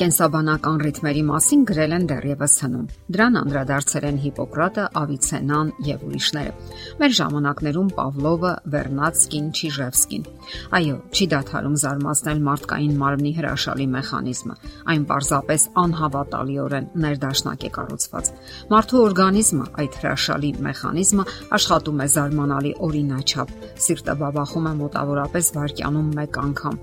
Կենսաբանական ռիթմերի մասին գրել են դեռևս հնում։ Դրան անդրադարձել են Հիպոկրատը, Ավիցենան եւ ուրիշները։ Մեր ժամանակներում Պավլովը, Վերնատսկին, Չիժևսկին։ Այո, չի դադարում զարմացնել մարդկային մարմնի հրաշալի մեխանիզմը։ Այն պարզապես անհավատալիորեն ներդաշնակ է կառուցված։ Մարդու օրգանիզմը, այդ հրաշալի մեխանիզմը աշխատում է զարմանալի օրինաչափ։ Սիրտը բաբախում է մոտավորապես վայրկյանում 1 անգամ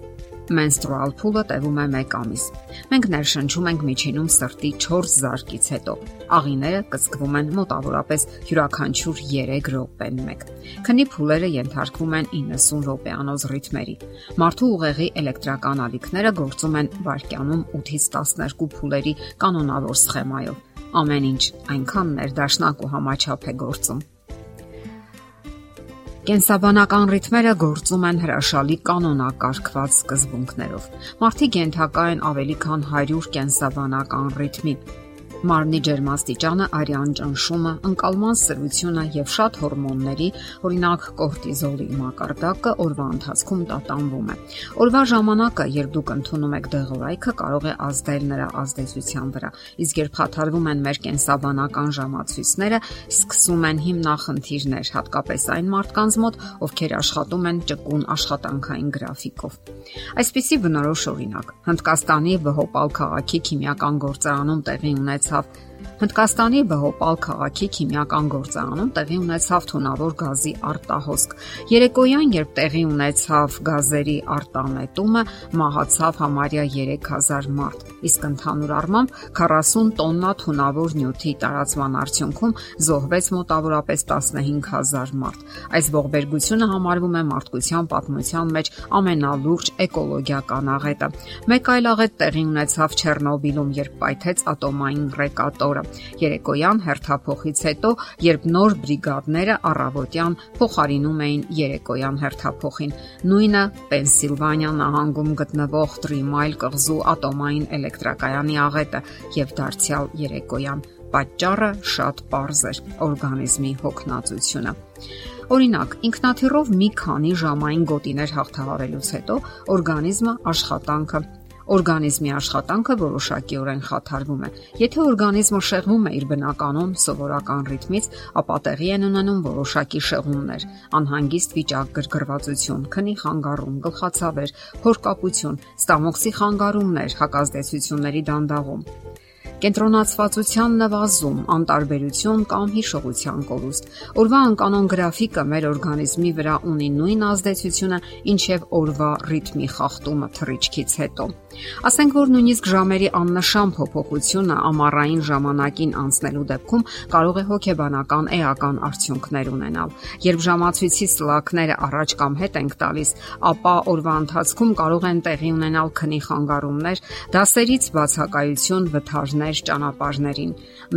Մենստրուալ փուլը տևում է 1 ամիս։ Մենք ներշնչում ենք միջինում սրտի 4 զարկից հետո։ Աղիները կսկվում են մոտավորապես յուրաքանչյուր 3 րոպեն 1։ Քնի փուլերը ենթարկվում են 90 րոպեանոց ռիթմերի։ Մարդու ուղեղի էլեկտրական ալիքները գործում են վայրկյանում 8-ից 12 փուլերի կանոնավոր սխեմայով։ Ամեն ինչ այնքան ներդաշնակ ու համաչափ է գործում Կենսաբանական ռիթմերը գործում են հրաշալի կանոնակարգված սկզբունքներով։ Մարդիկ ենթակա են ավելի քան 100 կենսաբանական ռիթմի, մարմնի ջերմաստիճանը, արյան ճնշումը, ընկալման սրությունը եւ շատ հորմոնների, օրինակ կորտիզոլի մակարդակը օրվա ընթացքում տատանվում է։ Օրվա ժամանակը, երբ դուք ընդունում եք դեղորայքը, կարող է ազդել նրա ազդեցության վրա։ Իսկ երբ խաթարվում են մեր կենսաբանական ժամացույցները, սկսում են հիմնախնդիրներ, հատկապես այն մարդկանց մոտ, ովքեր աշխատում են ճկուն աշխատանքային գրաֆիկով։ Այսպիսի բնորոշ օրինակ. Հնդկաստանի Բհոպալ քաղաքի քիմիական գործարանում տեղի ունեցած ունեցավ Հնդկաստանի Բհոպալ քաղաքի քիմիական գործարանում տեղի ունեցավ թունավոր գազի արտահոսք։ Երեկոյան, երբ տեղի ունեցավ գազերի արտանետումը, մահացավ համարյա 3000 մարդ, իսկ ընդհանուր առմամբ 40 տոննա թունավոր նյութի տարածման արդյունքում զոհվեց մոտավորապես 15000 մարդ։ Այս ողբերգությունը համարվում է մարդկության պատմության մեջ ամենալուրջ էկոլոգիական աղետը։ Մեկ այլ աղետ տեղի ունեցավ Չեռնոբիլում, երբ պայթեց ատոմային ռեկատորը։ Երեկոյան հերթափոխից հետո, երբ նոր բրիգադները առավոտյան փոխարինում էին երեկոյան հերթափոխին, նույնը Պենսիլվանիա նահանգում գտնվող Տրիմայլ կղզու ատոմային էլեկտրակայանի աղետը եւ դարձյալ երեկոյան պատճառը շատ པարզ էր օրգանիզմի հոգնածությունը։ Օրինակ, ինքնաթիռով մի քանի ժամային գոտիներ հաղթահարելուց հետո օրգանիզմը աշխատանքը օրգանիզմի աշխատանքը որոշակիորեն խաթարվում է։ Եթե օրգանիզմը շեղվում է իր բնականon սովորական ռիթմից, ապա տեղի են ունենում որոշակի շեղումներ՝ անհանգիստ վիճակ, գրգռվածություն, քնի խանգարում, գլխացավեր, փորկապություն, ստամոքսի խանգարումներ, հակազդեցությունների դանդաղում կենտրոնացվածության նվազում, անտարբերություն կամ հիշողության կորուստ։ Օրվա անկանոն գրաֆիկը մեր օրգանիզմի վրա ունի նույն ազդեցությունը, ինչև օրվա ռիթմի խախտումը թռիչքից հետո։ Ասենք որ նույնիսկ ժամերի աննշան փոփոխությունը ամառային ժամանակին անցնելու դեպքում կարող է հոգեբանական էական արդյունքներ ունենալ։ Երբ ժամացույցի սլակները առաջ կամ հետ ենք տալիս, ապա օրվա ընթացքում կարող են տեղի ունենալ քնի խանգարումներ, դասերից բացակայություն, վթարներ ճանապարհներին։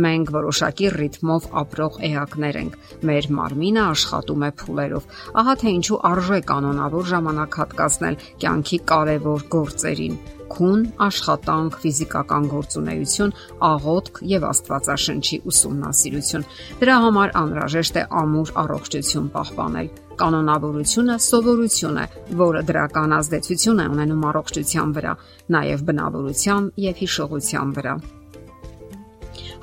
Մենք որոշակի ռիթմով ապրող էակներ ենք։ Մեր մարմինը աշխատում է փուլերով։ Ահա թե ինչու արժե կանոնավոր ժամանակ հատկացնել կյանքի կարևոր գործերին քուն, աշխատանք, ֆիզիկական գործունեություն, աղոթք եւ Աստվածաշնչի ուսումնասիրություն։ Դրա համար անհրաժեշտ է ամուր առողջություն պահպանել։ Կանոնավորությունը սովորություն է, որը դրական ազդեցություն է ունենում առողջության վրա, նաև բնավորության եւ հիշողության վրա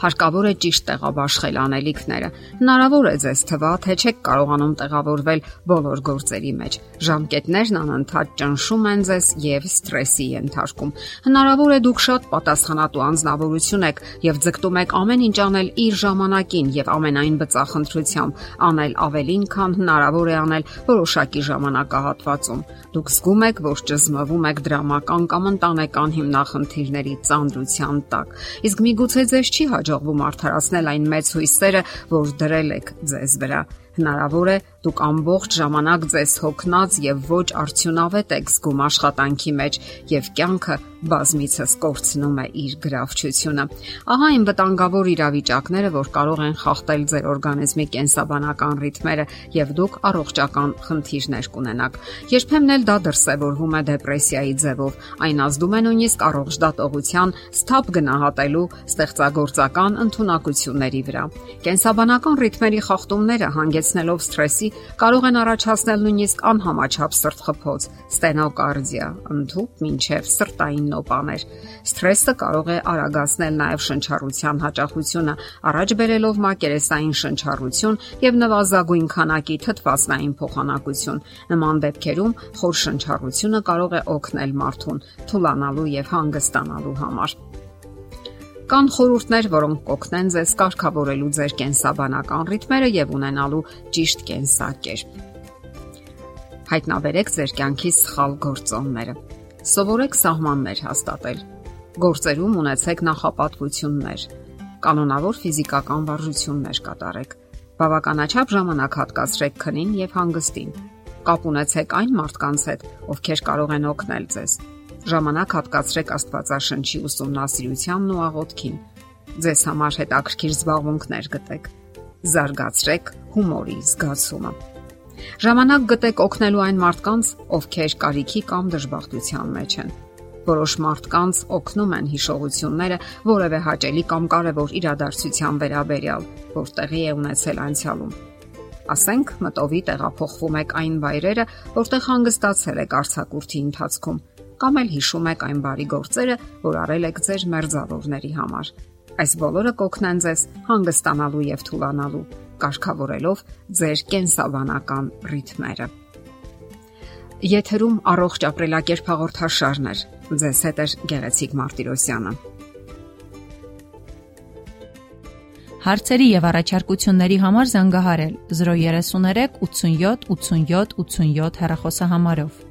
հարկավոր է ճիշտ տեղաբաշխել անելիքները։ Հնարավոր է ձեզ թվա, թե չեք կարողանում տեղավորվել բոլոր գործերի մեջ։ Ժամկետներն անընդհատ ճնշում են ձեզ եւ սթրեսի ենթարկում։ Հնարավոր է դուք շատ պատասխանատու անznավորություն եք եւ ձգտում եք ամեն ինչ անել իր ժամանակին եւ ամենայն բծախնդրությամբ, անել ավելին, քան հնարավոր է անել որոշակի ժամանակահատվածում։ Դուք զգում եք, որ ճզմվում եք դրամական կամ ընտանեկան հիմնախնդիրների ծանրության տակ։ Իսկ միգուցե ձեզ չի հաջողվում հաջողվում արդարացնել այն մեծ հույսերը, որ դրել եք ձեզ վրա։ Հնարավոր է դուք ամբողջ ժամանակ ձեզ հոգնած եւ ոչ արդյունավետ եք զգում աշխատանքի մեջ եւ կյանքը բազմիցս կորցնում է իր գրավչությունը։ Ահա այն վտանգավոր իրավիճակները, որ կարող են խախտել ձեր օրգանիզմի կենսաբանական ռիթմերը եւ դուք առողջական խնդիրներ կունենաք։ Երբեմն էլ դա դրսևորվում է դեպրեսիայի ձևով։ Այն ազդում է նույնիսկ առողջ դատողության սթափ գնահատելու ստեղծագործական ընդունակությունների վրա։ Կենսաբանական ռիթմերի խախտումները հանգեցնելով սթրեսի կարող են առաջացնել նույնիսկ անհամաչափ սրտխփոց, ստենոկարդիա, ընդհուպ մինչև սրտային նոպաներ։ Սթրեսը կարող է արագացնել նաև շնչառության հաճախությունը, առաջ բերելով մակերեսային շնչառություն եւ նվազագույն քանակի թթվածնային փոխանակություն։ Նման դեպքերում խոր շնչառությունը կարող է օգնել մարդուն թուլանալու եւ հանգստանալու համար։ Կան խորհուրդներ, որոնք կօգնեն ձեզ կարգավորելու ձեր կենսաբանական ռիթմերը եւ ունենալու ճիշտ կենսակերպ։ Հայտնաբերեք ձեր կյանքի սխալ գործոնները։ Սովորեք սահմաններ հաստատել։ Գործերում ունեցեք նախապատվություններ։ Կանոնավոր ֆիզիկական վարժություններ կատարեք։ Բավականաչափ ժամանակ հատկացրեք քնին եւ հանգստին։ Կապ ունեցեք այն մարդկանց հետ, ովքեր կարող են օգնել ձեզ ժամանակ հատկացրեք Աստվածաշնչի ուսումնասիրությանն ու աղոթքին։ Ձեզ համար հետաքրքիր զբաղմունքներ գտեք։ Զարգացրեք հումորի զգացումը։ Ժամանակ գտեք օգնելու այն մարդկանց, ովքեր կարիքի կամ դժբախտության մեջ են։ Որոշ մարդկանց օգնում են հիշողությունները որևէ հաճելի կամ կարևոր իրադարձության վերաբերյալ, որ տեղի է ունեցել անցյալում ասենք մտովի տեղափոխվում եք այն վայրերը, որտեղ հանգստացել եք արցակուրտի ընթացքում կամ էլ հիշում եք այն բարի գործերը, որ արել եք ձեր մերձավորների համար։ Այս բոլորը կօգնեն ձեզ հանգստանալու եւ թուլանալու, կարգավորելով ձեր կենսաբանական ռիթմերը։ Եթերում առողջ ապրելակերպ հաղորդաշարն է։ Ձեզ հետ է Գեղեցիկ Մարտիրոսյանը։ Հարցերի եւ առաջարկությունների համար զանգահարել 033 87 87 87 հեռախոսահամարով։